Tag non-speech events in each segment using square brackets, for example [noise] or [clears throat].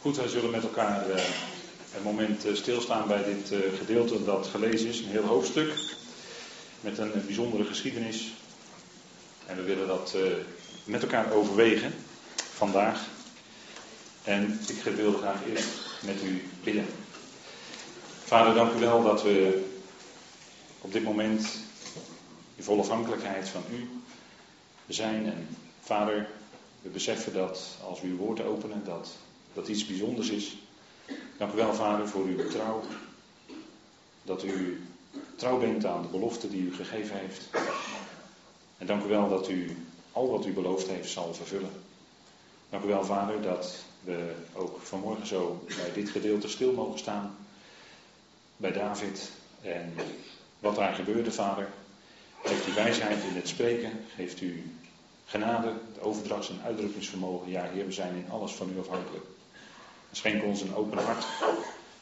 Goed, wij zullen met elkaar uh, een moment uh, stilstaan bij dit uh, gedeelte dat gelezen is. Een heel hoofdstuk met een bijzondere geschiedenis. En we willen dat met elkaar overwegen vandaag. En ik wil graag eerst met u bidden. Vader, dank u wel dat we op dit moment in volle afhankelijkheid van u zijn. En vader, we beseffen dat als we uw woord openen, dat dat iets bijzonders is. Dank u wel, Vader, voor uw trouw. Dat u trouw bent aan de belofte die u gegeven heeft. En dank u wel dat u al wat u beloofd heeft zal vervullen. Dank u wel, Vader, dat we ook vanmorgen zo bij dit gedeelte stil mogen staan. Bij David en wat daar gebeurde, Vader. Geeft u wijsheid in het spreken. Geeft u genade, de overdrachts- en uitdrukkingsvermogen. Ja, Heer, we zijn in alles van u afhankelijk. Schenk ons een open hart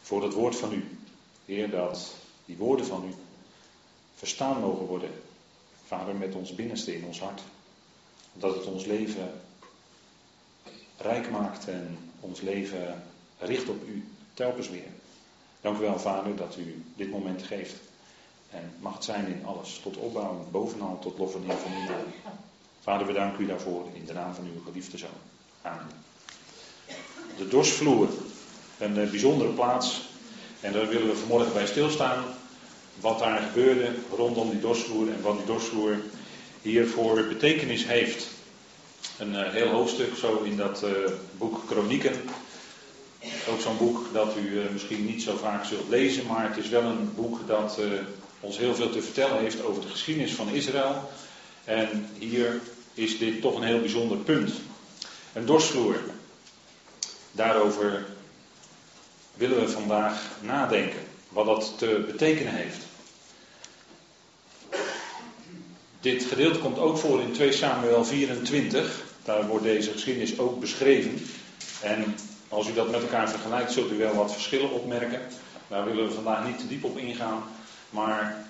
voor het woord van u. Heer, dat die woorden van u verstaan mogen worden. Vader, met ons binnenste in ons hart. Dat het ons leven rijk maakt en ons leven richt op u telkens weer. Dank u wel, Vader, dat u dit moment geeft. En mag het zijn in alles, tot opbouw, bovenal tot lof en eer van uw. Vader, we danken u daarvoor in de naam van uw geliefde zoon. Amen de dorsvloer. Een eh, bijzondere plaats. En daar willen we vanmorgen bij stilstaan. Wat daar gebeurde rondom die dorsvloer en wat die dorsvloer hiervoor betekenis heeft. Een uh, heel hoofdstuk zo in dat uh, boek Kronieken. Ook zo'n boek dat u misschien niet zo vaak zult lezen, maar het is wel een boek dat ons heel veel te vertellen heeft over de geschiedenis van Israël. En hier is dit toch een heel bijzonder punt. Een dorsvloer. Daarover willen we vandaag nadenken. Wat dat te betekenen heeft. Dit gedeelte komt ook voor in 2 Samuel 24. Daar wordt deze geschiedenis ook beschreven. En als u dat met elkaar vergelijkt, zult u wel wat verschillen opmerken. Daar willen we vandaag niet te diep op ingaan. Maar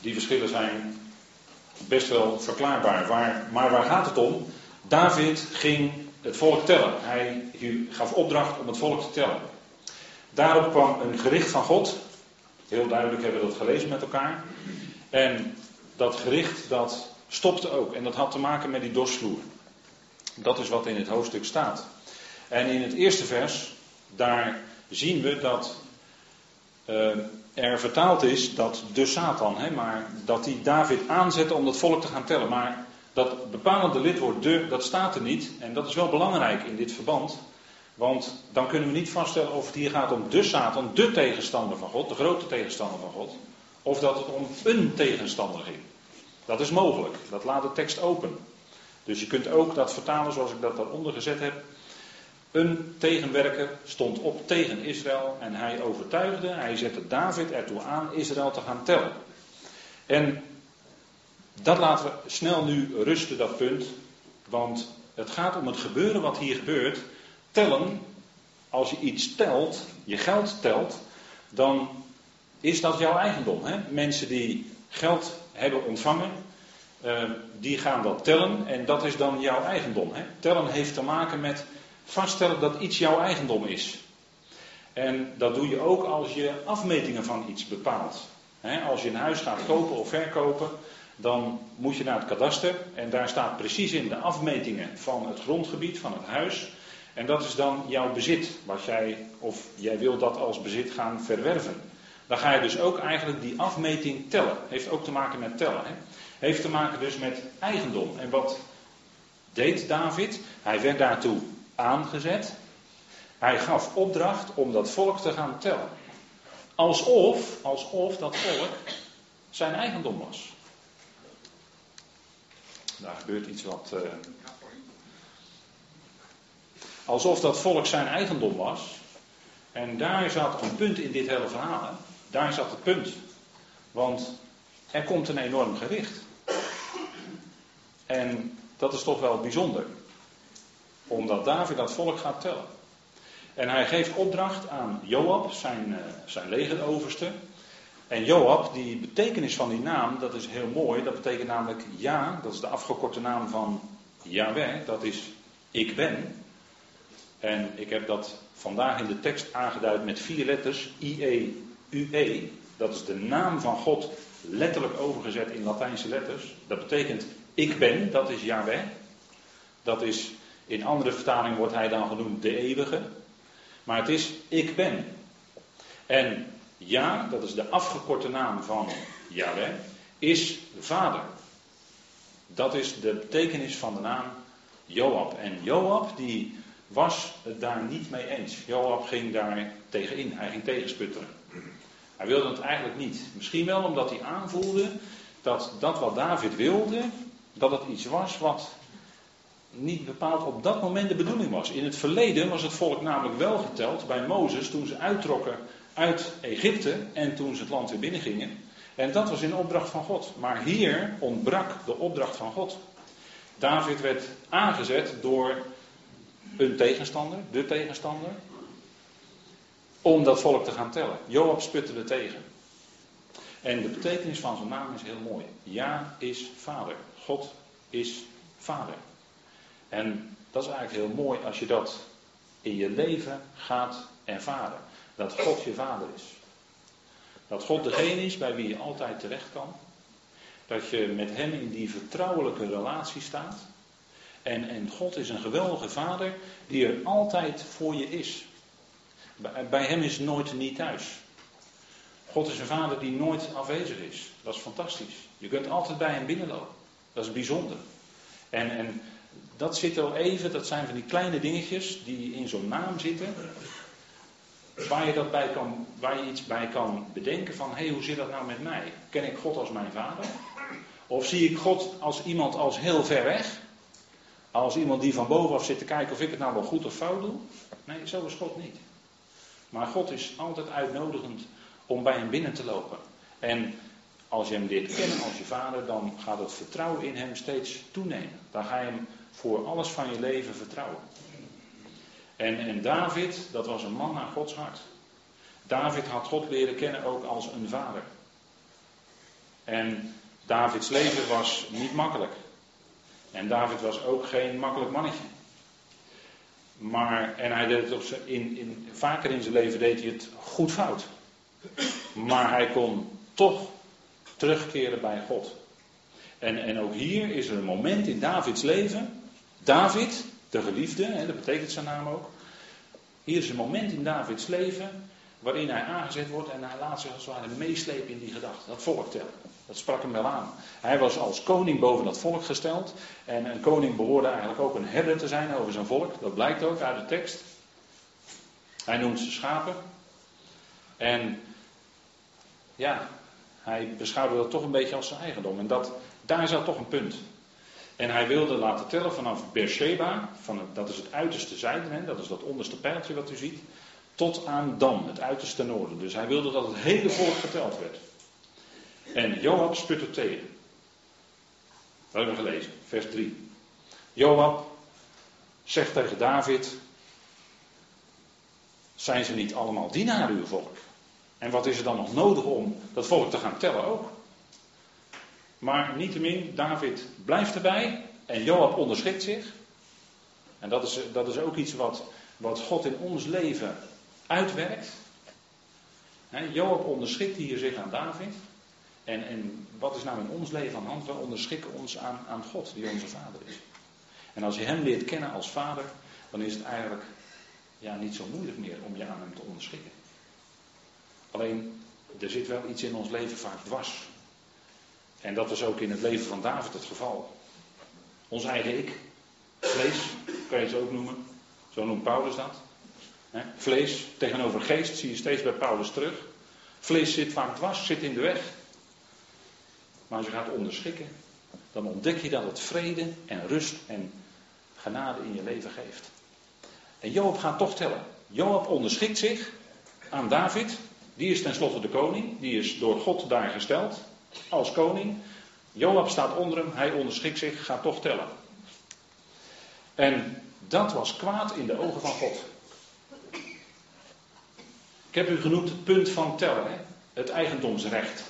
die verschillen zijn best wel verklaarbaar. Waar, maar waar gaat het om? David ging het volk tellen. Hij gaf opdracht om het volk te tellen. Daarop kwam een gericht van God. Heel duidelijk hebben we dat gelezen met elkaar. En dat gericht dat stopte ook. En dat had te maken met die dorsvloer. Dat is wat in het hoofdstuk staat. En in het eerste vers, daar zien we dat uh, er vertaald is dat de Satan, hè, maar dat hij David aanzette om dat volk te gaan tellen. Maar dat bepalende lidwoord de, dat staat er niet. En dat is wel belangrijk in dit verband. Want dan kunnen we niet vaststellen of het hier gaat om de Satan, de tegenstander van God, de grote tegenstander van God. Of dat het om een tegenstander ging. Dat is mogelijk. Dat laat de tekst open. Dus je kunt ook dat vertalen zoals ik dat daaronder gezet heb. Een tegenwerker stond op tegen Israël en hij overtuigde, hij zette David ertoe aan Israël te gaan tellen. En dat laten we snel nu rusten, dat punt. Want het gaat om het gebeuren wat hier gebeurt. Tellen, als je iets telt, je geld telt, dan is dat jouw eigendom. Hè? Mensen die geld hebben ontvangen, uh, die gaan dat tellen en dat is dan jouw eigendom. Hè? Tellen heeft te maken met vaststellen dat iets jouw eigendom is. En dat doe je ook als je afmetingen van iets bepaalt. Als je een huis gaat kopen of verkopen, dan moet je naar het kadaster en daar staat precies in de afmetingen van het grondgebied, van het huis. En dat is dan jouw bezit, wat jij, of jij wilt dat als bezit gaan verwerven. Dan ga je dus ook eigenlijk die afmeting tellen. Heeft ook te maken met tellen. Hè? Heeft te maken dus met eigendom. En wat deed David? Hij werd daartoe aangezet. Hij gaf opdracht om dat volk te gaan tellen. Alsof, alsof dat volk zijn eigendom was. Daar gebeurt iets wat. Uh, alsof dat volk zijn eigendom was. En daar zat een punt in dit hele verhaal. Daar zat het punt. Want er komt een enorm gericht. En dat is toch wel bijzonder. Omdat David dat volk gaat tellen. En hij geeft opdracht aan Joab, zijn, uh, zijn legeroverste. En Joab, die betekenis van die naam, dat is heel mooi. Dat betekent namelijk ja, dat is de afgekorte naam van Yahweh, dat is ik ben. En ik heb dat vandaag in de tekst aangeduid met vier letters, I-E-U-E. Dat is de naam van God letterlijk overgezet in Latijnse letters. Dat betekent ik ben, dat is Yahweh. Dat is, in andere vertalingen wordt hij dan genoemd de eeuwige. Maar het is ik ben. En ja, dat is de afgekorte naam van Yahweh, is vader. Dat is de betekenis van de naam Joab. En Joab die was het daar niet mee eens. Joab ging daar tegenin, hij ging tegensputteren. Hij wilde het eigenlijk niet. Misschien wel omdat hij aanvoelde dat dat wat David wilde, dat het iets was wat niet bepaald op dat moment de bedoeling was. In het verleden was het volk namelijk wel geteld bij Mozes toen ze uittrokken uit Egypte en toen ze het land weer binnengingen. En dat was in opdracht van God. Maar hier ontbrak de opdracht van God. David werd aangezet door een tegenstander, de tegenstander, om dat volk te gaan tellen. Joab sputterde tegen. En de betekenis van zijn naam is heel mooi. Ja is vader. God is vader. En dat is eigenlijk heel mooi als je dat in je leven gaat ervaren. Dat God je vader is. Dat God degene is bij wie je altijd terecht kan. Dat je met hem in die vertrouwelijke relatie staat. En, en God is een geweldige vader die er altijd voor je is. Bij, bij hem is nooit niet thuis. God is een vader die nooit afwezig is. Dat is fantastisch. Je kunt altijd bij hem binnenlopen. Dat is bijzonder. En, en dat zit al even, dat zijn van die kleine dingetjes die in zo'n naam zitten. Waar je, dat bij kan, waar je iets bij kan bedenken van, hé, hey, hoe zit dat nou met mij? Ken ik God als mijn vader? Of zie ik God als iemand als heel ver weg? Als iemand die van bovenaf zit te kijken of ik het nou wel goed of fout doe? Nee, zo is God niet. Maar God is altijd uitnodigend om bij hem binnen te lopen. En als je hem leert kennen als je vader, dan gaat het vertrouwen in hem steeds toenemen. Dan ga je hem voor alles van je leven vertrouwen. En, en David, dat was een man naar Gods hart. David had God leren kennen ook als een vader. En Davids leven was niet makkelijk. En David was ook geen makkelijk mannetje. Maar, en hij deed het op zijn, in, in, vaker in zijn leven deed hij het goed fout. Maar hij kon toch terugkeren bij God. En, en ook hier is er een moment in Davids leven. David, de geliefde, hè, dat betekent zijn naam ook. Hier is een moment in Davids leven waarin hij aangezet wordt en hij laat zich als het ware meeslepen in die gedachte. Dat volk tellen. Dat sprak hem wel aan. Hij was als koning boven dat volk gesteld. En een koning behoorde eigenlijk ook een herder te zijn over zijn volk. Dat blijkt ook uit de tekst. Hij noemt ze schapen. En ja, hij beschouwde dat toch een beetje als zijn eigendom. En dat, daar zat toch een punt. En hij wilde laten tellen vanaf Beersheba, van dat is het uiterste zuiden, dat is dat onderste pijltje wat u ziet, tot aan Dan, het uiterste noorden. Dus hij wilde dat het hele volk geteld werd. En Joab sputte tegen. Dat hebben we gelezen, vers 3. Joab zegt tegen David: Zijn ze niet allemaal dienaren, uw volk? En wat is er dan nog nodig om dat volk te gaan tellen ook? Maar niettemin, David blijft erbij en Joab onderschikt zich. En dat is, dat is ook iets wat, wat God in ons leven uitwerkt. Joab onderschikt hier zich aan David. En, en wat is nou in ons leven aan de hand? We onderschikken ons aan, aan God, die onze vader is. En als je hem leert kennen als vader, dan is het eigenlijk ja, niet zo moeilijk meer om je aan hem te onderschikken. Alleen, er zit wel iets in ons leven vaak dwars. En dat was ook in het leven van David het geval. Ons eigen ik, vlees, kan je het ook noemen. Zo noemt Paulus dat. Vlees tegenover geest zie je steeds bij Paulus terug. Vlees zit vaak dwars, zit in de weg. Maar als je gaat onderschikken, dan ontdek je dat het vrede en rust en genade in je leven geeft. En Joab gaat toch tellen. Joab onderschikt zich aan David. Die is tenslotte de koning. Die is door God daar gesteld als koning. Joab staat onder hem. Hij onderschikt zich, gaat toch tellen. En dat was kwaad in de ogen van God. Ik heb u genoemd het punt van tellen, hè? het eigendomsrecht.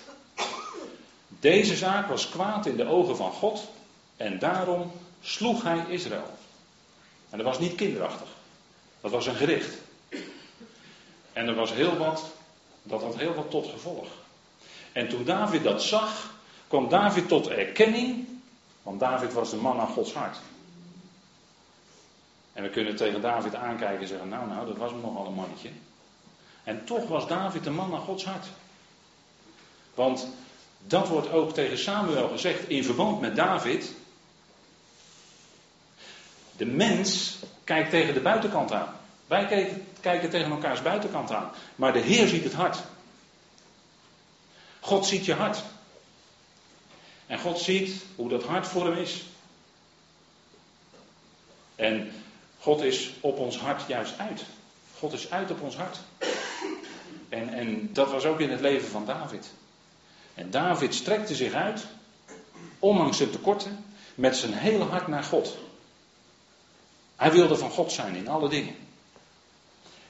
Deze zaak was kwaad in de ogen van God en daarom sloeg hij Israël. En dat was niet kinderachtig. Dat was een gericht. En er was heel wat, dat had heel wat tot gevolg. En toen David dat zag, kwam David tot erkenning, want David was de man aan Gods hart. En we kunnen tegen David aankijken en zeggen, nou nou, dat was nogal een mannetje. En toch was David de man aan Gods hart. Want dat wordt ook tegen Samuel gezegd in verband met David. De mens kijkt tegen de buitenkant aan. Wij kijken tegen elkaars buitenkant aan. Maar de Heer ziet het hart. God ziet je hart. En God ziet hoe dat hart voor hem is. En God is op ons hart juist uit. God is uit op ons hart. En, en dat was ook in het leven van David. En David strekte zich uit, ondanks zijn tekorten, met zijn hele hart naar God. Hij wilde van God zijn in alle dingen.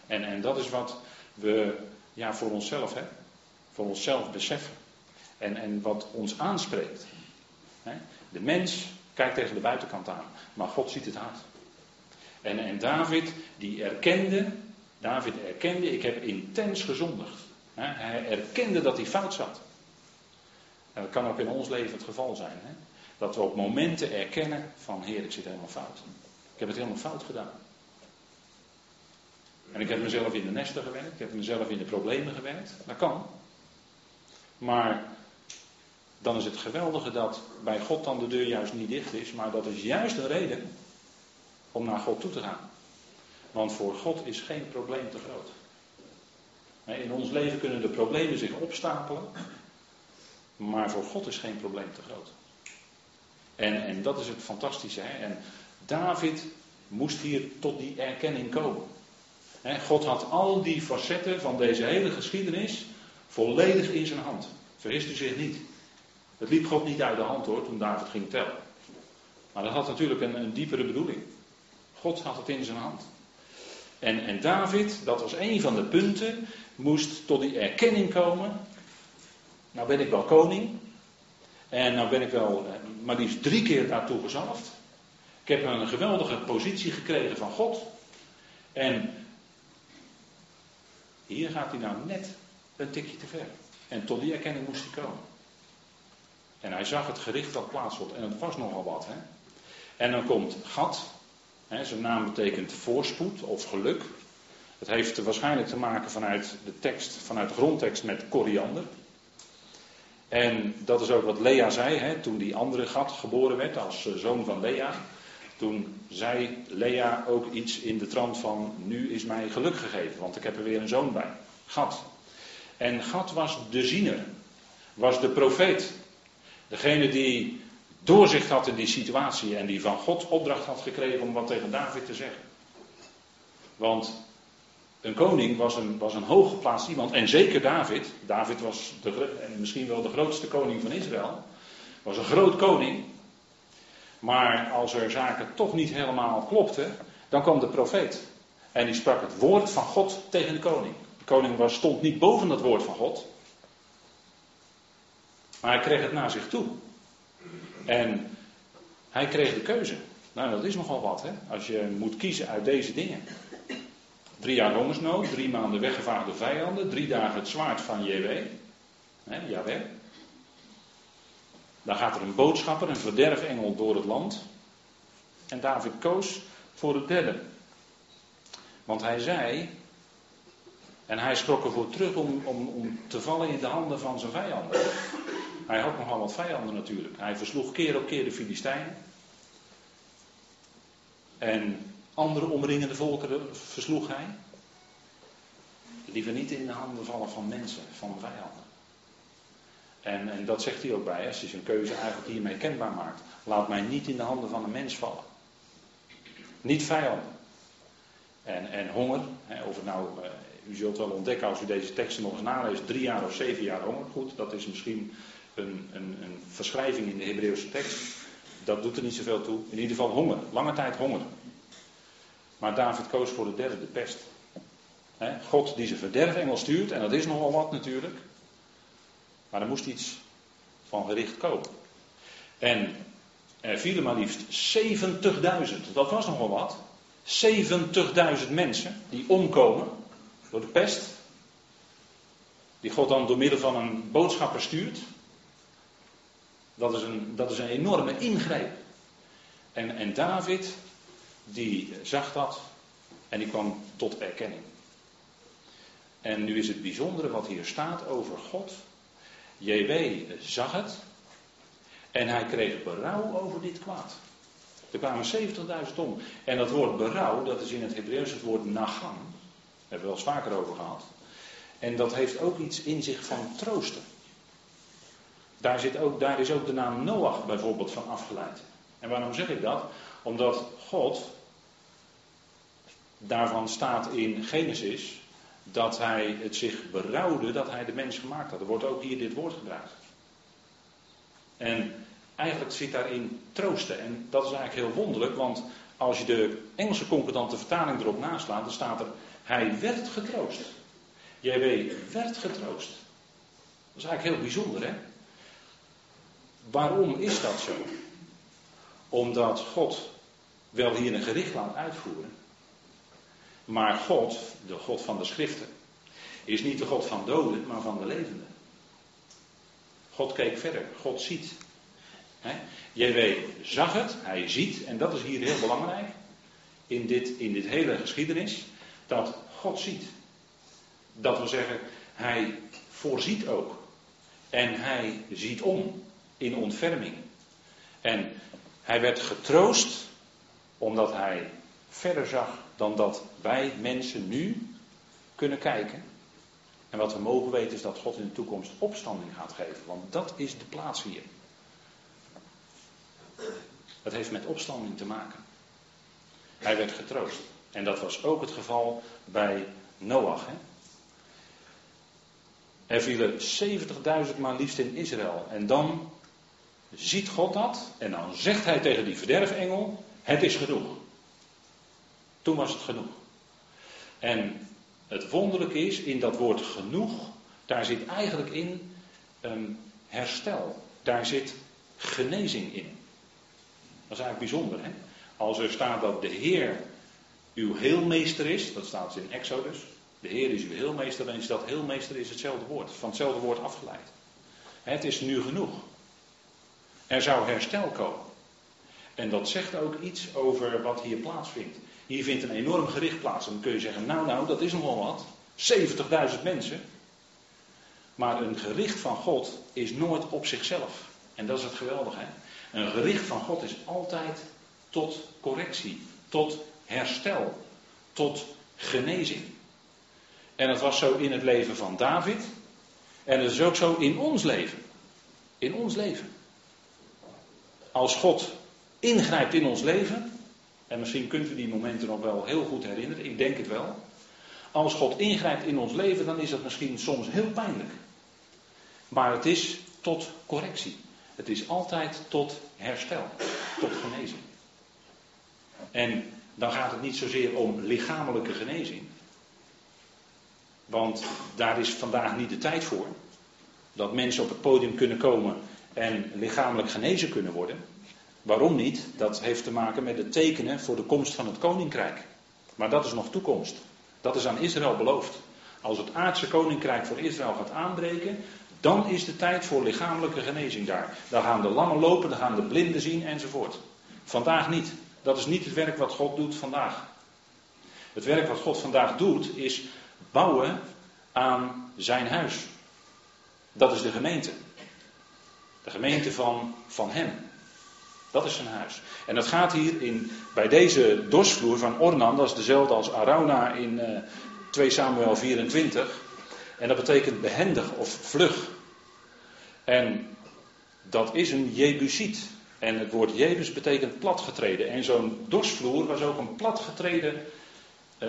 En, en dat is wat we ja, voor onszelf, hè, voor onszelf beseffen. En, en wat ons aanspreekt. De mens kijkt tegen de buitenkant aan, maar God ziet het hart. En, en David, die erkende, David erkende, ik heb intens gezondigd. Hij erkende dat hij fout zat. En dat kan ook in ons leven het geval zijn. Hè? Dat we op momenten erkennen van Heer, ik zit helemaal fout. Ik heb het helemaal fout gedaan. En ik heb mezelf in de nesten gewerkt, ik heb mezelf in de problemen gewerkt. Dat kan. Maar dan is het geweldige dat bij God dan de deur juist niet dicht is, maar dat is juist een reden om naar God toe te gaan. Want voor God is geen probleem te groot. In ons leven kunnen de problemen zich opstapelen, maar voor God is geen probleem te groot. En, en dat is het fantastische. En David moest hier tot die erkenning komen. God had al die facetten van deze hele geschiedenis volledig in zijn hand. Vergist u zich niet. Het liep God niet uit de hand hoor, toen David ging tellen. Maar dat had natuurlijk een, een diepere bedoeling. God had het in zijn hand. En, en David, dat was een van de punten, moest tot die erkenning komen. Nou ben ik wel koning. En nou ben ik wel eh, maar liefst drie keer daartoe gezalfd. Ik heb een geweldige positie gekregen van God. En hier gaat hij nou net een tikje te ver. En tot die erkenning moest hij komen. En hij zag het gericht dat plaatsvond. En het was nogal wat. Hè? En dan komt Gad. Hè, zijn naam betekent voorspoed of geluk. Het heeft waarschijnlijk te maken vanuit de tekst, vanuit de grondtekst met koriander. En dat is ook wat Lea zei hè, toen die andere Gad geboren werd als eh, zoon van Lea. Toen zei Lea ook iets in de trant van: Nu is mij geluk gegeven, want ik heb er weer een zoon bij. Gad. En Gad was de ziener, was de profeet. Degene die doorzicht had in die situatie en die van God opdracht had gekregen om wat tegen David te zeggen. Want een koning was een, was een hooggeplaatst iemand, en zeker David. David was de, en misschien wel de grootste koning van Israël. Was een groot koning. Maar als er zaken toch niet helemaal klopten, dan kwam de profeet. En die sprak het woord van God tegen de koning. Koning was, stond niet boven dat woord van God. Maar hij kreeg het naar zich toe. En hij kreeg de keuze. Nou, dat is nogal wat, hè? Als je moet kiezen uit deze dingen. Drie jaar hongersnood, drie maanden weggevaagde vijanden, drie dagen het zwaard van JW. Hè. Dan gaat er een boodschapper, een verderfengel door het land. En David koos voor het derde. Want hij zei, en hij schrok ervoor terug om, om, om te vallen in de handen van zijn vijanden. Hij had nogal wat vijanden natuurlijk. Hij versloeg keer op keer de Filistijnen. En andere omringende volkeren versloeg hij. Liever niet in de handen vallen van mensen, van vijanden. En, en dat zegt hij ook bij, als hij zijn keuze eigenlijk hiermee kenbaar maakt. Laat mij niet in de handen van een mens vallen. Niet vijanden. En, en honger, of het nou, uh, u zult wel ontdekken als u deze teksten nog eens naleest, drie jaar of zeven jaar honger. Goed, dat is misschien een, een, een verschrijving in de Hebreeuwse tekst. Dat doet er niet zoveel toe. In ieder geval honger, lange tijd honger. Maar David koos voor de derde, de pest. God die zijn verderfengel stuurt, en dat is nogal wat natuurlijk. Maar er moest iets van gericht komen. En er vielen maar liefst 70.000, dat was nogal wat. 70.000 mensen die omkomen door de pest. Die God dan door middel van een boodschapper stuurt. Dat is een, dat is een enorme ingreep. En, en David, die zag dat en die kwam tot erkenning. En nu is het bijzondere wat hier staat over God. JW zag het en hij kreeg berouw over dit kwaad. Er kwamen 70.000 om. En dat woord berouw, dat is in het Hebreeuws het woord nagan. Hebben we wel eens vaker over gehad. En dat heeft ook iets in zich van troosten. Daar, zit ook, daar is ook de naam Noach bijvoorbeeld van afgeleid. En waarom zeg ik dat? Omdat God, daarvan staat in Genesis, dat hij het zich berouwde dat hij de mens gemaakt had. Er wordt ook hier dit woord gebruikt. En eigenlijk zit daarin troosten. En dat is eigenlijk heel wonderlijk, want als je de Engelse concordante vertaling erop naslaat, dan staat er: Hij werd getroost. JW werd getroost. Dat is eigenlijk heel bijzonder, hè? Waarom is dat zo? Omdat God wel hier een gericht laat uitvoeren. Maar God, de God van de schriften, is niet de God van doden, maar van de levenden. God keek verder, God ziet. JW zag het, hij ziet, en dat is hier heel belangrijk in dit, in dit hele geschiedenis, dat God ziet. Dat wil zeggen, hij voorziet ook. En hij ziet om in ontferming. En hij werd getroost omdat hij verder zag dan dat wij mensen nu kunnen kijken. En wat we mogen weten is dat God in de toekomst opstanding gaat geven. Want dat is de plaats hier. Het heeft met opstanding te maken. Hij werd getroost. En dat was ook het geval bij Noach. Hè? Er vielen 70.000 maar liefst in Israël. En dan ziet God dat. En dan zegt hij tegen die verderfengel: Het is genoeg. Toen was het genoeg. En het wonderlijke is, in dat woord genoeg, daar zit eigenlijk in um, herstel. Daar zit genezing in. Dat is eigenlijk bijzonder. Hè? Als er staat dat de Heer uw heelmeester is, dat staat in Exodus. De Heer is uw heelmeester, dan is dat heelmeester is hetzelfde woord, van hetzelfde woord afgeleid. Het is nu genoeg. Er zou herstel komen. En dat zegt ook iets over wat hier plaatsvindt. Hier vindt een enorm gericht plaats. En dan kun je zeggen, nou nou, dat is nogal wat. 70.000 mensen. Maar een gericht van God is nooit op zichzelf. En dat is het geweldige. Hè? Een gericht van God is altijd tot correctie, tot herstel, tot genezing. En dat was zo in het leven van David. En het is ook zo in ons leven. In ons leven. Als God ingrijpt in ons leven, en misschien kunt u die momenten nog wel heel goed herinneren, ik denk het wel. Als God ingrijpt in ons leven, dan is dat misschien soms heel pijnlijk. Maar het is tot correctie. Het is altijd tot herstel, tot genezing. En dan gaat het niet zozeer om lichamelijke genezing. Want daar is vandaag niet de tijd voor. Dat mensen op het podium kunnen komen en lichamelijk genezen kunnen worden. Waarom niet? Dat heeft te maken met de tekenen voor de komst van het koninkrijk. Maar dat is nog toekomst. Dat is aan Israël beloofd. Als het aardse koninkrijk voor Israël gaat aanbreken, dan is de tijd voor lichamelijke genezing daar. Dan gaan de lammen lopen, dan gaan de blinden zien enzovoort. Vandaag niet. Dat is niet het werk wat God doet vandaag. Het werk wat God vandaag doet is bouwen aan zijn huis. Dat is de gemeente. De gemeente van, van Hem. Dat is zijn huis. En dat gaat hier in, bij deze dorsvloer van Ornan, dat is dezelfde als Arauna in uh, eh, 2 Samuel 24. En dat betekent behendig of vlug. En dat is een Jebusiet. En het woord Jebus betekent platgetreden. En zo'n dorsvloer was ook een platgetreden uh,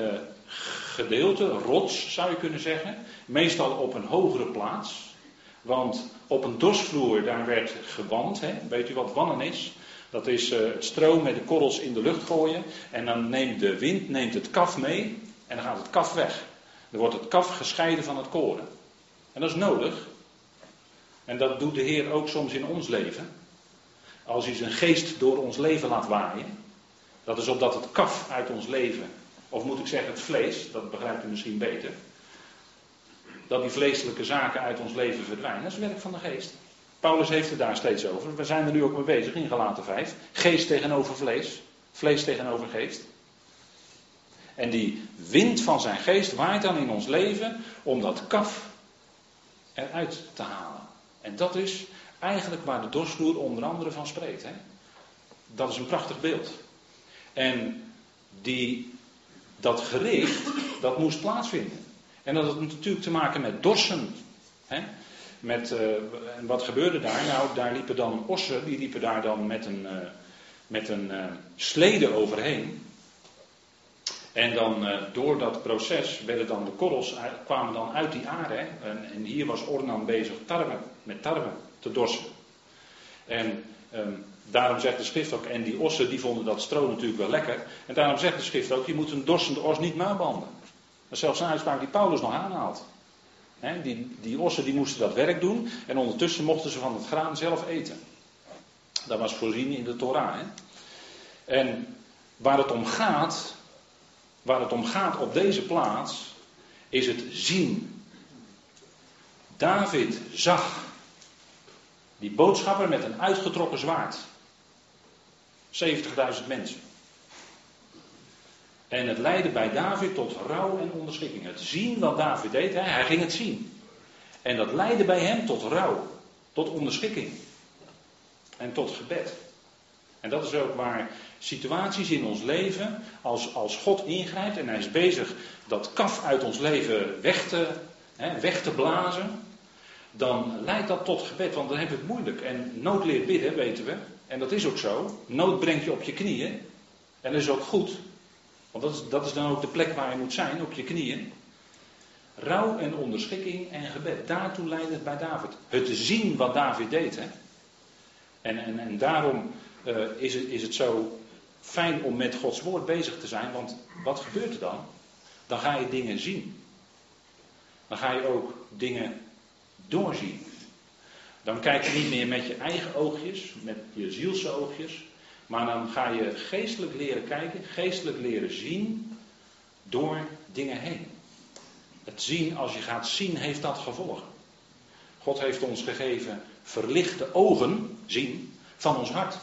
gedeelte, rots zou je kunnen zeggen. Meestal op een hogere plaats. Want op een dorsvloer daar werd gewand. Hè? Weet u wat wannen is? Dat is uh, met de korrels in de lucht gooien. En dan neemt de wind neemt het kaf mee. En dan gaat het kaf weg. Dan wordt het kaf gescheiden van het koren. En dat is nodig. En dat doet de Heer ook soms in ons leven. Als hij zijn geest door ons leven laat waaien. Dat is opdat het kaf uit ons leven, of moet ik zeggen het vlees, dat begrijpt u misschien beter, dat die vleeselijke zaken uit ons leven verdwijnen. Dat is werk van de geest. Paulus heeft het daar steeds over. We zijn er nu ook mee bezig in Galaten 5. Geest tegenover vlees, vlees tegenover geest. En die wind van zijn geest waait dan in ons leven om dat kaf eruit te halen. En dat is eigenlijk waar de dorsvloer onder andere van spreekt. Hè? Dat is een prachtig beeld. En die, dat gericht, dat moest plaatsvinden. En dat had natuurlijk te maken met dorsen. Hè? Met, uh, en wat gebeurde daar? Nou, daar liepen dan ossen, die liepen daar dan met een, uh, met een uh, slede overheen. En dan door dat proces werden dan de korrels, kwamen dan uit die aarde. En, en, hier was Ornan bezig tarwe, met tarwe te dorsen. En um, daarom zegt de schrift ook, en die ossen die vonden dat stro natuurlijk wel lekker. En daarom zegt de schrift ook, je moet een dorsende os niet muilbanden. Dat is zelfs een uitspraak die Paulus nog aanhaalt. Die, die ossen die moesten dat werk doen en ondertussen mochten ze van het graan zelf eten. Dat was voorzien in de Torah. En waar het om gaat, waar het om gaat op deze plaats, is het zien. David zag die boodschapper met een uitgetrokken zwaard. 70.000 mensen. En het leidde bij David tot rouw en onderschikking. Het zien wat David deed, hè, hij ging het zien. En dat leidde bij hem tot rouw, tot onderschikking. En tot gebed. En dat is ook waar situaties in ons leven, als, als God ingrijpt en hij is bezig dat kaf uit ons leven weg te, hè, weg te blazen, dan leidt dat tot gebed, want dan heb je het moeilijk. En nood leert bidden, weten we. En dat is ook zo. Nood brengt je op je knieën. En dat is ook goed. Want dat is, dat is dan ook de plek waar je moet zijn, op je knieën. Rouw en onderschikking en gebed. Daartoe leidt het bij David. Het zien wat David deed. Hè? En, en, en daarom uh, is, het, is het zo fijn om met Gods woord bezig te zijn. Want wat gebeurt er dan? Dan ga je dingen zien. Dan ga je ook dingen doorzien. Dan kijk je niet meer met je eigen oogjes, met je zielse oogjes, maar dan ga je geestelijk leren kijken, geestelijk leren zien door dingen heen. Het zien, als je gaat zien, heeft dat gevolgen. God heeft ons gegeven verlichte ogen, zien, van ons hart.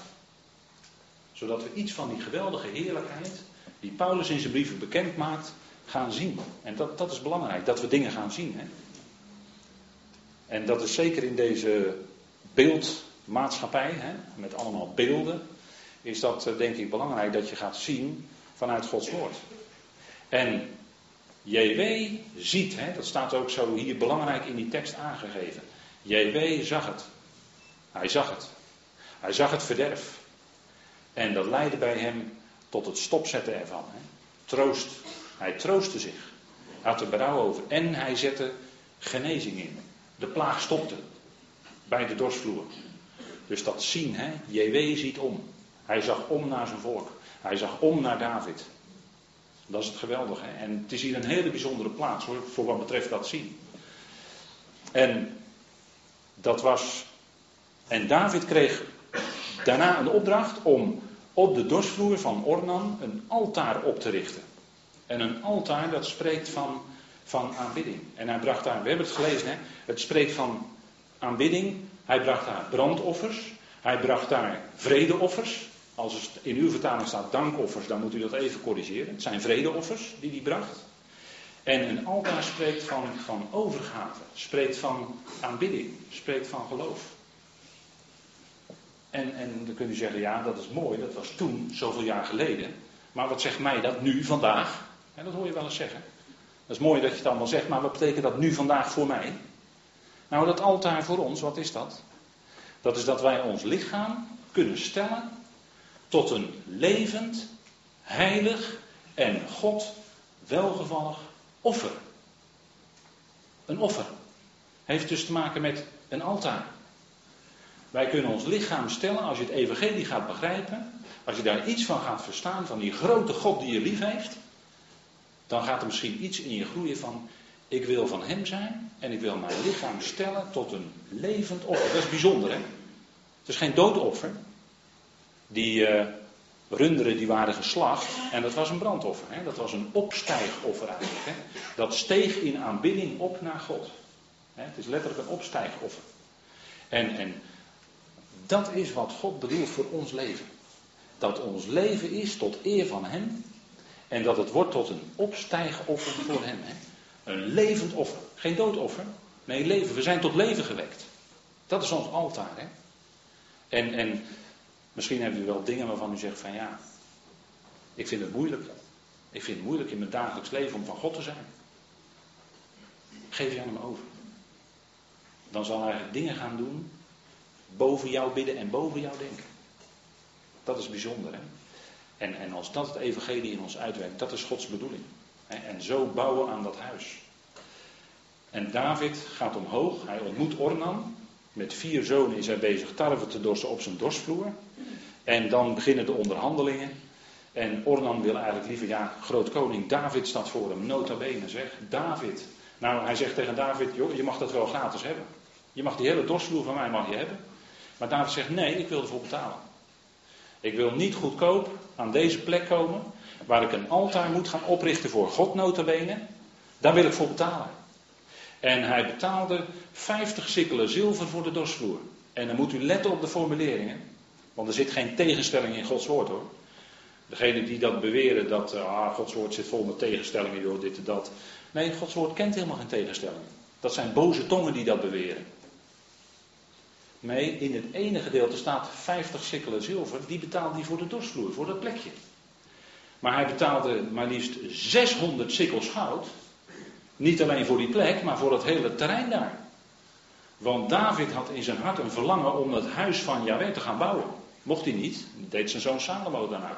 Zodat we iets van die geweldige heerlijkheid, die Paulus in zijn brieven bekend maakt, gaan zien. En dat, dat is belangrijk, dat we dingen gaan zien. Hè? En dat is zeker in deze beeldmaatschappij, hè, met allemaal beelden, is dat eh, denk ik belangrijk dat je gaat zien vanuit Gods woord. En JW ziet, hè, dat staat ook zo hier belangrijk in die tekst aangegeven. JW zag het. Hij zag het. Hij zag het verderf. En dat leidde bij hem tot het stopzetten ervan. Hè. Troost. Hij troostte zich. Hij had er berouw over. En hij zette genezing in. De plaag stopte bij de dorsvloer. Dus dat zien, hè? JW ziet om. Hij zag om naar zijn volk. Hij zag om naar David. Dat is het geweldige. En het is hier een hele bijzondere plaats hoor, voor wat betreft dat zien. En dat was. En David kreeg daarna een opdracht om op de dorsvloer van Ornan een altaar op te richten. En een altaar dat spreekt van van aanbidding. En hij bracht daar, we hebben het gelezen, hè, het spreekt van aanbidding. Hij bracht daar brandoffers. Hij bracht daar vredeoffers. Als het in uw vertaling staat dankoffers, dan moet u dat even corrigeren. Het zijn vredeoffers die hij bracht. En een altaar spreekt van, van overgave, spreekt van aanbidding, spreekt van geloof. En, en dan kunt u zeggen, ja, dat is mooi, dat was toen, zoveel jaar geleden. Maar wat zegt mij dat nu, vandaag? En dat hoor je wel eens zeggen. Dat is mooi dat je het allemaal zegt, maar wat betekent dat nu vandaag voor mij? Nou, dat altaar voor ons, wat is dat? Dat is dat wij ons lichaam kunnen stellen tot een levend, heilig en God welgevallig offer. Een offer. Heeft dus te maken met een altaar. Wij kunnen ons lichaam stellen, als je het evangelie gaat begrijpen, als je daar iets van gaat verstaan, van die grote God die je lief heeft, dan gaat er misschien iets in je groeien van, ik wil van Hem zijn en ik wil mijn lichaam stellen tot een levend offer. Dat is bijzonder, hè? Het is geen doodoffer. Die, uh, runderen die waren geslacht en dat was een brandoffer. Hè? Dat was een opstijgoffer eigenlijk. Hè? Dat steeg in aanbidding op naar God. Hè? Het is letterlijk een opstijgoffer. En, en dat is wat God bedoelt voor ons leven. Dat ons leven is tot eer van Hem. En dat het wordt tot een opstijgoffer voor Hem. Hè? Een levend offer. Geen doodoffer. Nee, leven. We zijn tot leven gewekt. Dat is ons altaar. Hè? En, en misschien hebt u wel dingen waarvan u zegt van ja, ik vind het moeilijk. Ik vind het moeilijk in mijn dagelijks leven om van God te zijn. Geef je aan hem over. Dan zal hij dingen gaan doen boven jou bidden en boven jou denken. Dat is bijzonder. Hè? En, en als dat het evangelie in ons uitwerkt, dat is Gods bedoeling. En zo bouwen aan dat huis. En David gaat omhoog, hij ontmoet Ornan. Met vier zonen is hij bezig tarwe te dorsen op zijn dorsvloer. En dan beginnen de onderhandelingen. En Ornan wil eigenlijk liever, ja, grootkoning David staat voor hem, nota bene zeg. David. Nou, hij zegt tegen David, joh, je mag dat wel gratis hebben. Je mag die hele dorsvloer van mij mag je hebben. Maar David zegt, nee, ik wil ervoor betalen. Ik wil niet goedkoop aan deze plek komen, waar ik een altaar moet gaan oprichten voor God notabene. Daar wil ik voor betalen. En hij betaalde 50 sikkelen zilver voor de dorsvloer. En dan moet u letten op de formuleringen. Want er zit geen tegenstelling in Gods woord hoor. Degenen die dat beweren, dat eh, ah, Gods woord zit vol met tegenstellingen, door dit en dat. Nee, Gods woord kent helemaal geen tegenstellingen. Dat zijn boze tongen die dat beweren. Nee, in het ene gedeelte staat 50 sikkelen zilver, die betaalde hij voor de dorsvloer, voor dat plekje. Maar hij betaalde maar liefst 600 sikkels goud. Niet alleen voor die plek, maar voor het hele terrein daar. Want David had in zijn hart een verlangen om het huis van Yahweh te gaan bouwen. Mocht hij niet, deed zijn zoon Salomo daarna.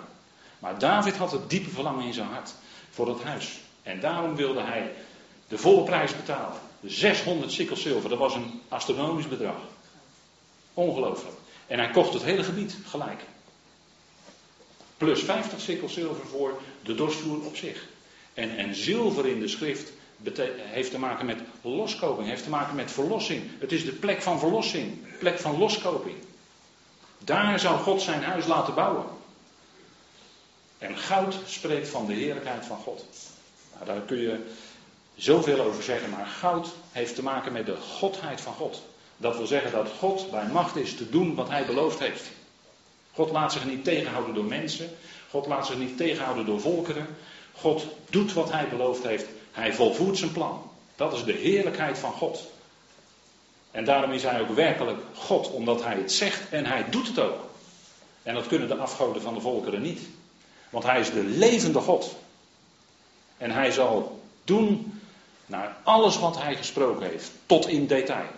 Maar David had het diepe verlangen in zijn hart voor het huis. En daarom wilde hij de volle prijs betalen. 600 sikkels zilver, dat was een astronomisch bedrag. Ongelooflijk. En hij kocht het hele gebied gelijk. Plus 50 sikkels zilver voor de dorstvloer op zich. En, en zilver in de schrift heeft te maken met loskoping, heeft te maken met verlossing. Het is de plek van verlossing, plek van loskoping. Daar zou God zijn huis laten bouwen. En goud spreekt van de heerlijkheid van God. Nou, daar kun je zoveel over zeggen, maar goud heeft te maken met de godheid van God. Dat wil zeggen dat God bij macht is te doen wat hij beloofd heeft. God laat zich niet tegenhouden door mensen. God laat zich niet tegenhouden door volkeren. God doet wat hij beloofd heeft. Hij volvoert zijn plan. Dat is de heerlijkheid van God. En daarom is hij ook werkelijk God, omdat hij het zegt en hij doet het ook. En dat kunnen de afgoden van de volkeren niet. Want hij is de levende God. En hij zal doen naar alles wat hij gesproken heeft, tot in detail.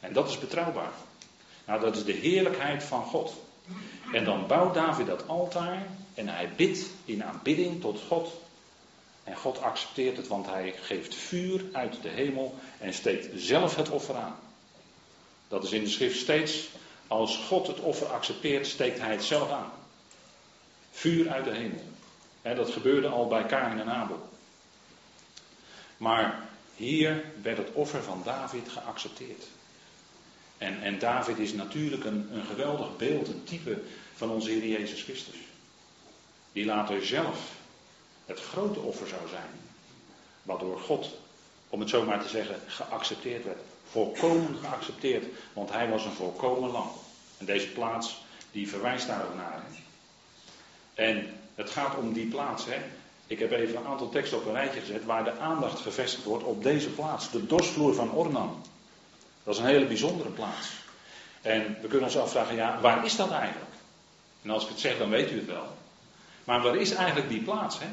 En dat is betrouwbaar. Nou, dat is de heerlijkheid van God. En dan bouwt David dat altaar en hij bidt in aanbidding tot God. En God accepteert het, want hij geeft vuur uit de hemel en steekt zelf het offer aan. Dat is in de schrift steeds, als God het offer accepteert, steekt hij het zelf aan. Vuur uit de hemel. En dat gebeurde al bij Kain en Abel. Maar hier werd het offer van David geaccepteerd. En, en David is natuurlijk een, een geweldig beeld, een type van onze Heer Jezus Christus. Die later zelf het grote offer zou zijn. Waardoor God, om het zo maar te zeggen, geaccepteerd werd. Volkomen geaccepteerd, want hij was een volkomen lam. En deze plaats, die verwijst daar naar. En het gaat om die plaats. Hè. Ik heb even een aantal teksten op een rijtje gezet waar de aandacht gevestigd wordt op deze plaats. De dorsvloer van Ornan. Dat is een hele bijzondere plaats. En we kunnen ons afvragen, ja, waar is dat eigenlijk? En als ik het zeg, dan weet u het wel. Maar waar is eigenlijk die plaats? Hè?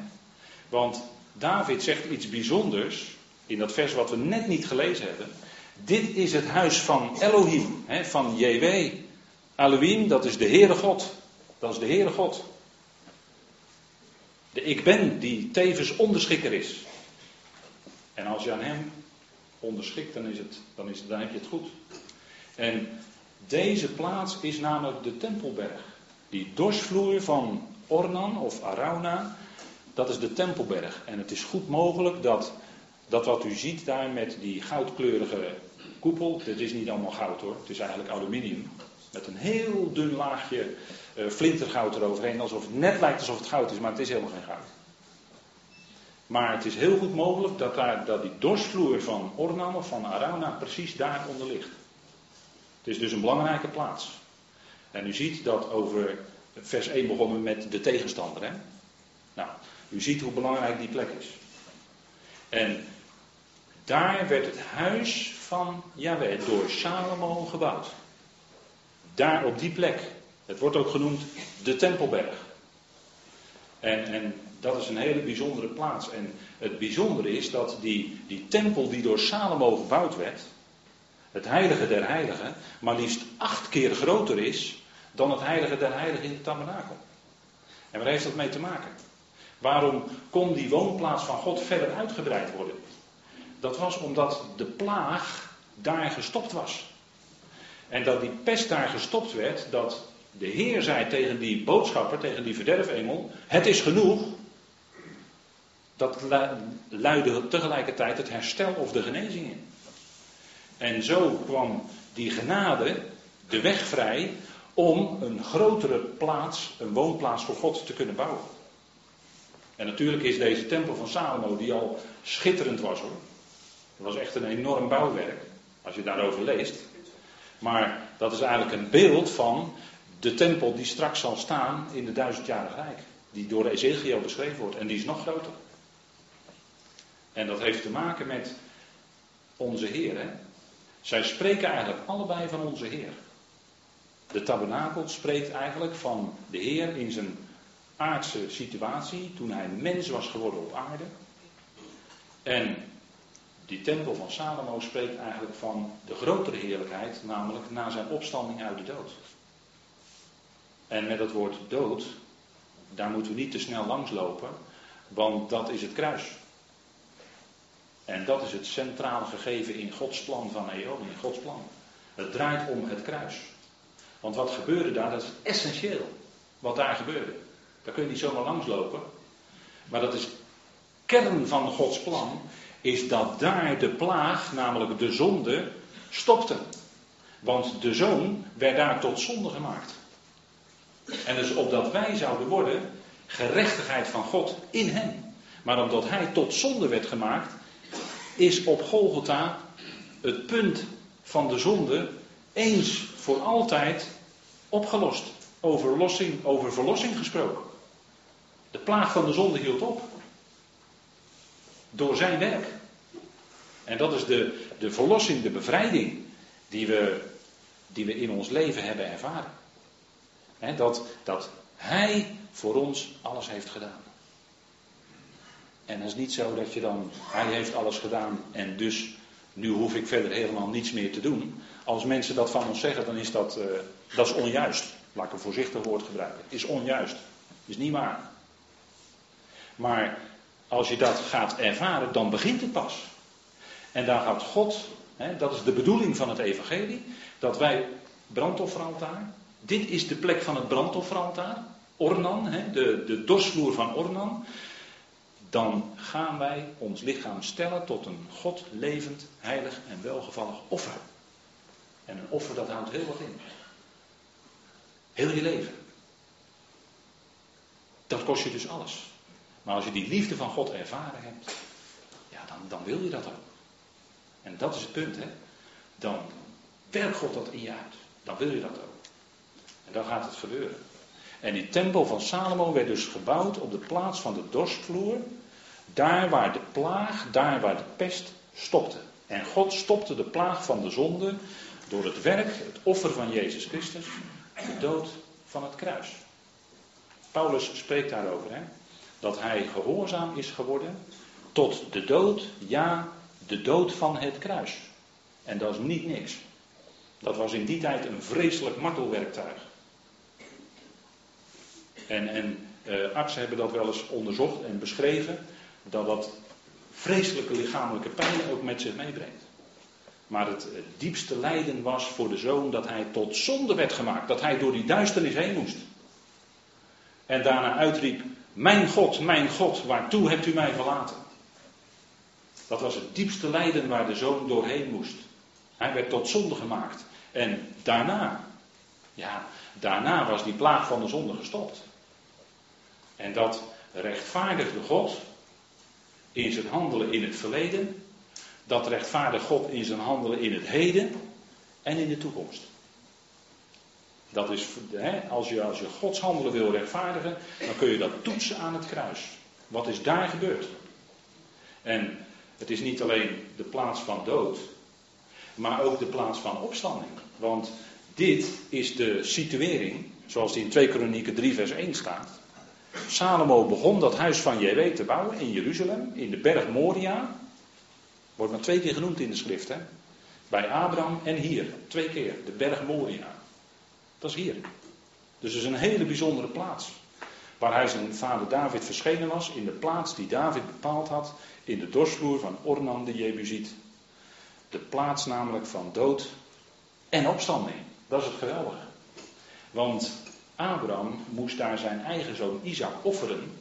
Want David zegt iets bijzonders in dat vers wat we net niet gelezen hebben. Dit is het huis van Elohim, hè, van JW. Elohim, dat is de Heere God. Dat is de Heere God. De ik ben die tevens onderschikker is. En als je aan hem onderschikt, dan, is het, dan, is dan heb je het goed. En deze plaats is namelijk de Tempelberg. Die dorsvloer van Ornan of Arauna, dat is de Tempelberg. En het is goed mogelijk dat dat wat u ziet daar met die goudkleurige koepel, dit is niet allemaal goud hoor, het is eigenlijk aluminium. Met een heel dun laagje uh, flintergoud eroverheen, alsof het net lijkt alsof het goud is, maar het is helemaal geen goud. Maar het is heel goed mogelijk dat, daar, dat die dorsvloer van Ornan of van Arauna precies daaronder ligt. Het is dus een belangrijke plaats. En u ziet dat over vers 1 begonnen met de tegenstander. Hè? Nou, u ziet hoe belangrijk die plek is. En daar werd het huis van Jahweh door Salomo gebouwd. Daar op die plek. Het wordt ook genoemd de Tempelberg. En, en dat is een hele bijzondere plaats. En het bijzondere is dat die, die tempel die door Salomo gebouwd werd, het heilige der heiligen, maar liefst acht keer groter is dan het heilige der heiligen in de tabernakel. En waar heeft dat mee te maken? Waarom kon die woonplaats van God verder uitgebreid worden? Dat was omdat de plaag daar gestopt was. En dat die pest daar gestopt werd, dat de Heer zei tegen die boodschapper, tegen die verderfengel: Het is genoeg. Dat luidde tegelijkertijd het herstel of de genezing in. En zo kwam die genade de weg vrij om een grotere plaats, een woonplaats voor God te kunnen bouwen. En natuurlijk is deze tempel van Salomo, die al schitterend was hoor. Dat was echt een enorm bouwwerk, als je daarover leest. Maar dat is eigenlijk een beeld van de tempel die straks zal staan in de duizendjarig rijk. Die door Ezekiel beschreven wordt. En die is nog groter. En dat heeft te maken met onze Heer. Hè? Zij spreken eigenlijk allebei van onze Heer. De tabernakel spreekt eigenlijk van de Heer in zijn aardse situatie, toen hij mens was geworden op aarde. En die tempel van Salomo spreekt eigenlijk van de grotere heerlijkheid, namelijk na zijn opstanding uit de dood. En met het woord dood, daar moeten we niet te snel langslopen, want dat is het kruis. En dat is het centrale gegeven in Gods plan van Eon, in Gods plan. Het draait om het kruis. Want wat gebeurde daar, dat is essentieel. Wat daar gebeurde. Daar kun je niet zomaar langslopen. Maar dat is kern van Gods plan. Is dat daar de plaag, namelijk de zonde, stopte. Want de zoon werd daar tot zonde gemaakt. En dus opdat wij zouden worden, gerechtigheid van God in hem. Maar omdat hij tot zonde werd gemaakt, is op Golgotha het punt van de zonde eens voor altijd opgelost. Over, over verlossing gesproken. De plaag van de zonde hield op. Door zijn werk. En dat is de, de verlossing, de bevrijding die we, die we in ons leven hebben ervaren. dat, dat Hij voor ons alles heeft gedaan. En het is niet zo dat je dan, Hij heeft alles gedaan en dus nu hoef ik verder helemaal niets meer te doen. Als mensen dat van ons zeggen, dan is dat, uh, dat is onjuist. Laat ik een voorzichtig woord gebruiken. Is onjuist. Is niet waar. Maar als je dat gaat ervaren, dan begint het pas. En dan gaat God, hè, dat is de bedoeling van het evangelie, dat wij brandofferaltaar, dit is de plek van het brandofferaltaar, Ornan, hè, de, de dorsvloer van Ornan, dan gaan wij ons lichaam stellen tot een God levend, heilig en welgevallig offer. En een offer dat houdt heel wat in. Heel je leven. Dat kost je dus alles. Maar als je die liefde van God ervaren hebt, ja, dan, dan wil je dat ook. En dat is het punt, hè. Dan werkt God dat in je uit. Dan wil je dat ook. En dan gaat het gebeuren. En die tempel van Salomo werd dus gebouwd op de plaats van de dorstvloer. Daar waar de plaag, daar waar de pest stopte. En God stopte de plaag van de zonde door het werk, het offer van Jezus Christus, de dood van het kruis. Paulus spreekt daarover, hè? dat hij gehoorzaam is geworden tot de dood, ja, de dood van het kruis. En dat is niet niks. Dat was in die tijd een vreselijk martelwerktuig. En, en uh, artsen hebben dat wel eens onderzocht en beschreven, dat dat vreselijke lichamelijke pijn ook met zich meebrengt. Maar het, diepste lijden was voor de zoon dat hij tot zonde werd gemaakt. Dat hij door die duisternis heen moest. En daarna uitriep: Mijn God, mijn God, waartoe hebt u mij verlaten? Dat was het diepste lijden waar de zoon doorheen moest. Hij werd tot zonde gemaakt. En daarna, Ja, daarna was die plaag van de zonde gestopt. En dat rechtvaardigde God in zijn handelen in het verleden. Dat rechtvaardigt God in zijn handelen in het heden en in de toekomst. Dat is, hè, als, je, als je Gods handelen wil rechtvaardigen, dan kun je dat toetsen aan het kruis. Wat is daar gebeurd? En het is niet alleen de plaats van dood, maar ook de plaats van opstanding. Want dit is de situering, zoals die in 2 Kronieken 3 vers 1 staat. Salomo begon dat huis van JW te bouwen in Jeruzalem, in de berg Moria. Wordt maar twee keer genoemd in de schrift, hè? Bij Abraham en hier, twee keer, de berg Moria. Dat is hier. Dus het is een hele bijzondere plaats. Waar hij zijn vader David verschenen was, in de plaats die David bepaald had, in de dorsvloer van Ornan de Jebusiet. De plaats namelijk van dood en opstanding. Dat is het geweldige. Want Abraham moest daar zijn eigen zoon Isaac offeren.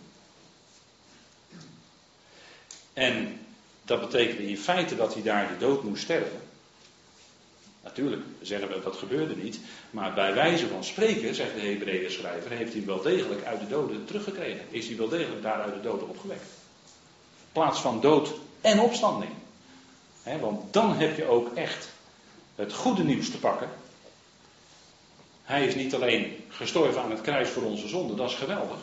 En dat betekende in feite dat hij daar de dood moest sterven. Natuurlijk zeggen we dat gebeurde niet, maar bij wijze van spreken, zegt de Hebreeën schrijver, heeft hij wel degelijk uit de doden teruggekregen. Is hij wel degelijk daar uit de doden opgewekt. Plaats van dood en opstanding. want dan heb je ook echt het goede nieuws te pakken. Hij is niet alleen gestorven aan het kruis voor onze zonde, dat is geweldig.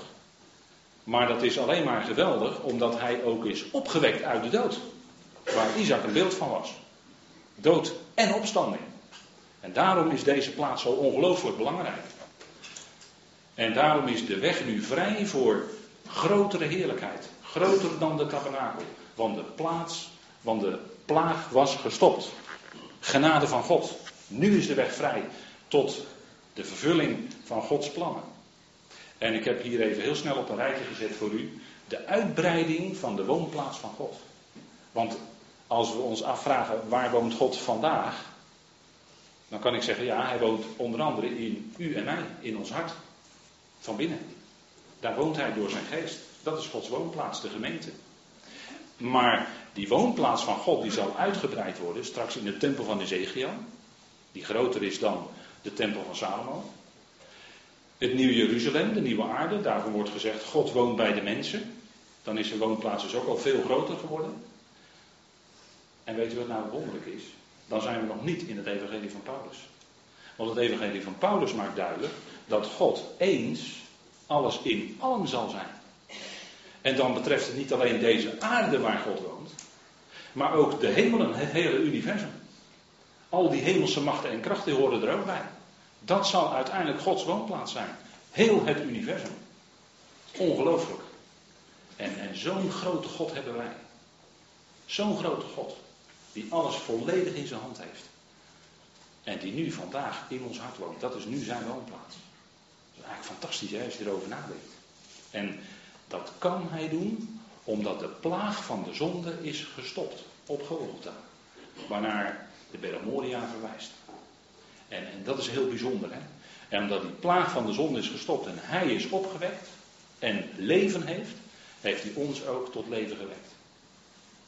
Maar dat is alleen maar geweldig omdat hij ook is opgewekt uit de dood. Waar Isaac een beeld van was. Dood en opstanding. En daarom is deze plaats zo ongelooflijk belangrijk. En daarom is de weg nu vrij voor grotere heerlijkheid. Groter dan de tabernakel. Want de plaats, want de plaag was gestopt. Genade van God. Nu is de weg vrij tot de vervulling van Gods plannen. En ik heb hier even heel snel op een rijtje gezet voor u. De uitbreiding van de woonplaats van God. Want als we ons afvragen waar woont God vandaag, dan kan ik zeggen, ja, hij woont onder andere in u en mij, in ons hart, van binnen. Daar woont hij door zijn geest. Dat is Gods woonplaats, de gemeente. Maar die woonplaats van God, die zal uitgebreid worden straks in de tempel van Ezekiel, die groter is dan de tempel van Salomo. Het nieuwe Jeruzalem, de nieuwe aarde, daarvoor wordt gezegd, God woont bij de mensen. Dan is zijn woonplaats dus ook al veel groter geworden. En weet u wat nou wonderlijk is? Dan zijn we nog niet in het evangelie van Paulus. Want het evangelie van Paulus maakt duidelijk dat God eens alles in allen zal zijn. En dan betreft het niet alleen deze aarde waar God woont, maar ook de hemelen, het hele universum. Al die hemelse machten en krachten horen er ook bij. Dat zal uiteindelijk Gods woonplaats zijn. Heel het universum. Ongelooflijk. En, en zo'n grote God hebben wij. Zo'n grote God. Die alles volledig in zijn hand heeft. En die nu vandaag in ons hart woont. Dat is nu zijn woonplaats. Dat is eigenlijk fantastisch als je erover nadenkt. En dat kan hij doen omdat de plaag van de zonde is gestopt op Golgotha. Waarnaar de berg Moria verwijst. En, en dat is heel bijzonder. Hè? En omdat die plaag van de zonde is gestopt en hij is opgewekt en leven heeft, heeft hij ons ook tot leven gewekt.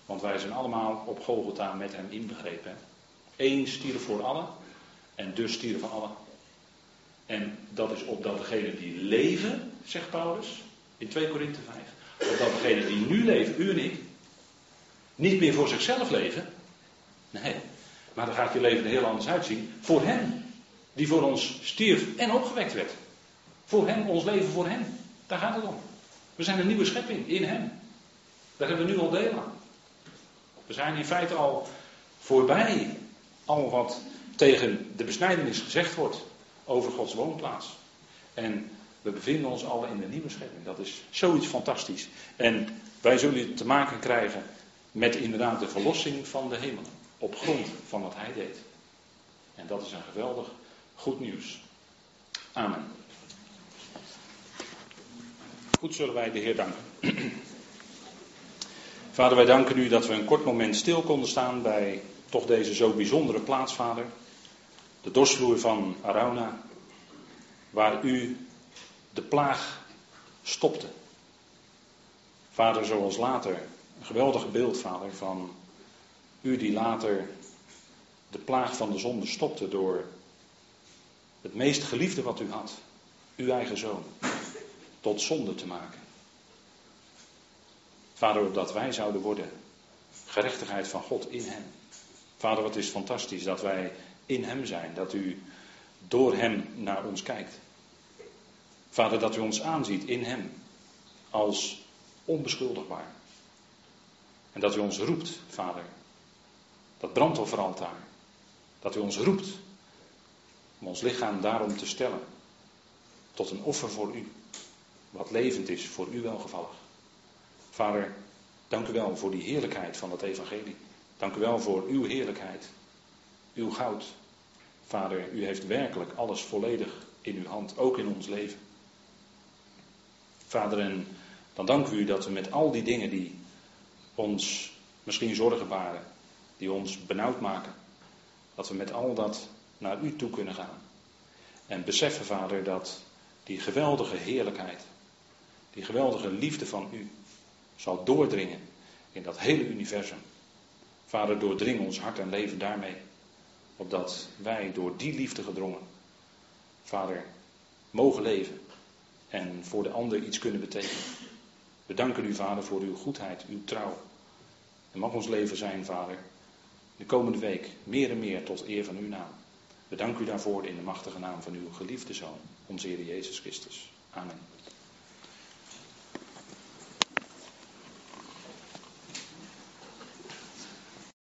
Want wij zijn allemaal op Golgotha met hem inbegrepen. Eén stierf voor allen en dus van allen. En dat is opdat degenen die leven, zegt Paulus in 2 Korinthe 5, opdat degenen die nu leven, u en ik, niet meer voor zichzelf leven. Nee, maar dan gaat je leven er heel anders uitzien. Voor hem, die voor ons stierf en opgewekt werd. Voor hem, ons leven voor hem. Daar gaat het om. We zijn een nieuwe schepping in hem. Daar hebben we nu al deel aan. We zijn in feite al voorbij al wat tegen de besnijdenis gezegd wordt over Gods woonplaats. En we bevinden ons al in de nieuwe schepping. Dat is zoiets fantastisch. En wij zullen te maken krijgen met inderdaad de verlossing van de hemelen op grond van wat hij deed. En dat is een geweldig goed nieuws. Amen. Goed zullen wij de Heer danken. [clears throat] Vader, wij danken u dat we een kort moment stil konden staan bij toch deze zo bijzondere plaats, Vader. De dorsvloer van Arauna, waar u de plaag stopte. Vader, zoals later, een geweldig beeld, Vader, van u die later de plaag van de zonde stopte door het meest geliefde wat u had, uw eigen zoon, tot zonde te maken. Vader, opdat wij zouden worden gerechtigheid van God in Hem. Vader, wat is fantastisch dat wij in Hem zijn, dat u door Hem naar ons kijkt. Vader, dat u ons aanziet in Hem als onbeschuldigbaar. En dat u ons roept, Vader, dat brandofferaltaar, dat u ons roept om ons lichaam daarom te stellen tot een offer voor u, wat levend is voor u welgevallig. Vader, dank u wel voor die heerlijkheid van het evangelie. Dank u wel voor uw heerlijkheid, uw goud. Vader, u heeft werkelijk alles volledig in uw hand, ook in ons leven. Vader, en dan dank u dat we met al die dingen die ons misschien zorgen baren, die ons benauwd maken, dat we met al dat naar u toe kunnen gaan. En beseffen, Vader, dat die geweldige heerlijkheid, die geweldige liefde van u, zal doordringen in dat hele universum. Vader, doordring ons hart en leven daarmee. Opdat wij door die liefde gedrongen, Vader, mogen leven en voor de ander iets kunnen betekenen. We danken u, Vader, voor uw goedheid, uw trouw. En mag ons leven zijn, Vader, de komende week meer en meer tot eer van uw naam. We danken u daarvoor in de machtige naam van uw geliefde Zoon, onze Heer Jezus Christus. Amen.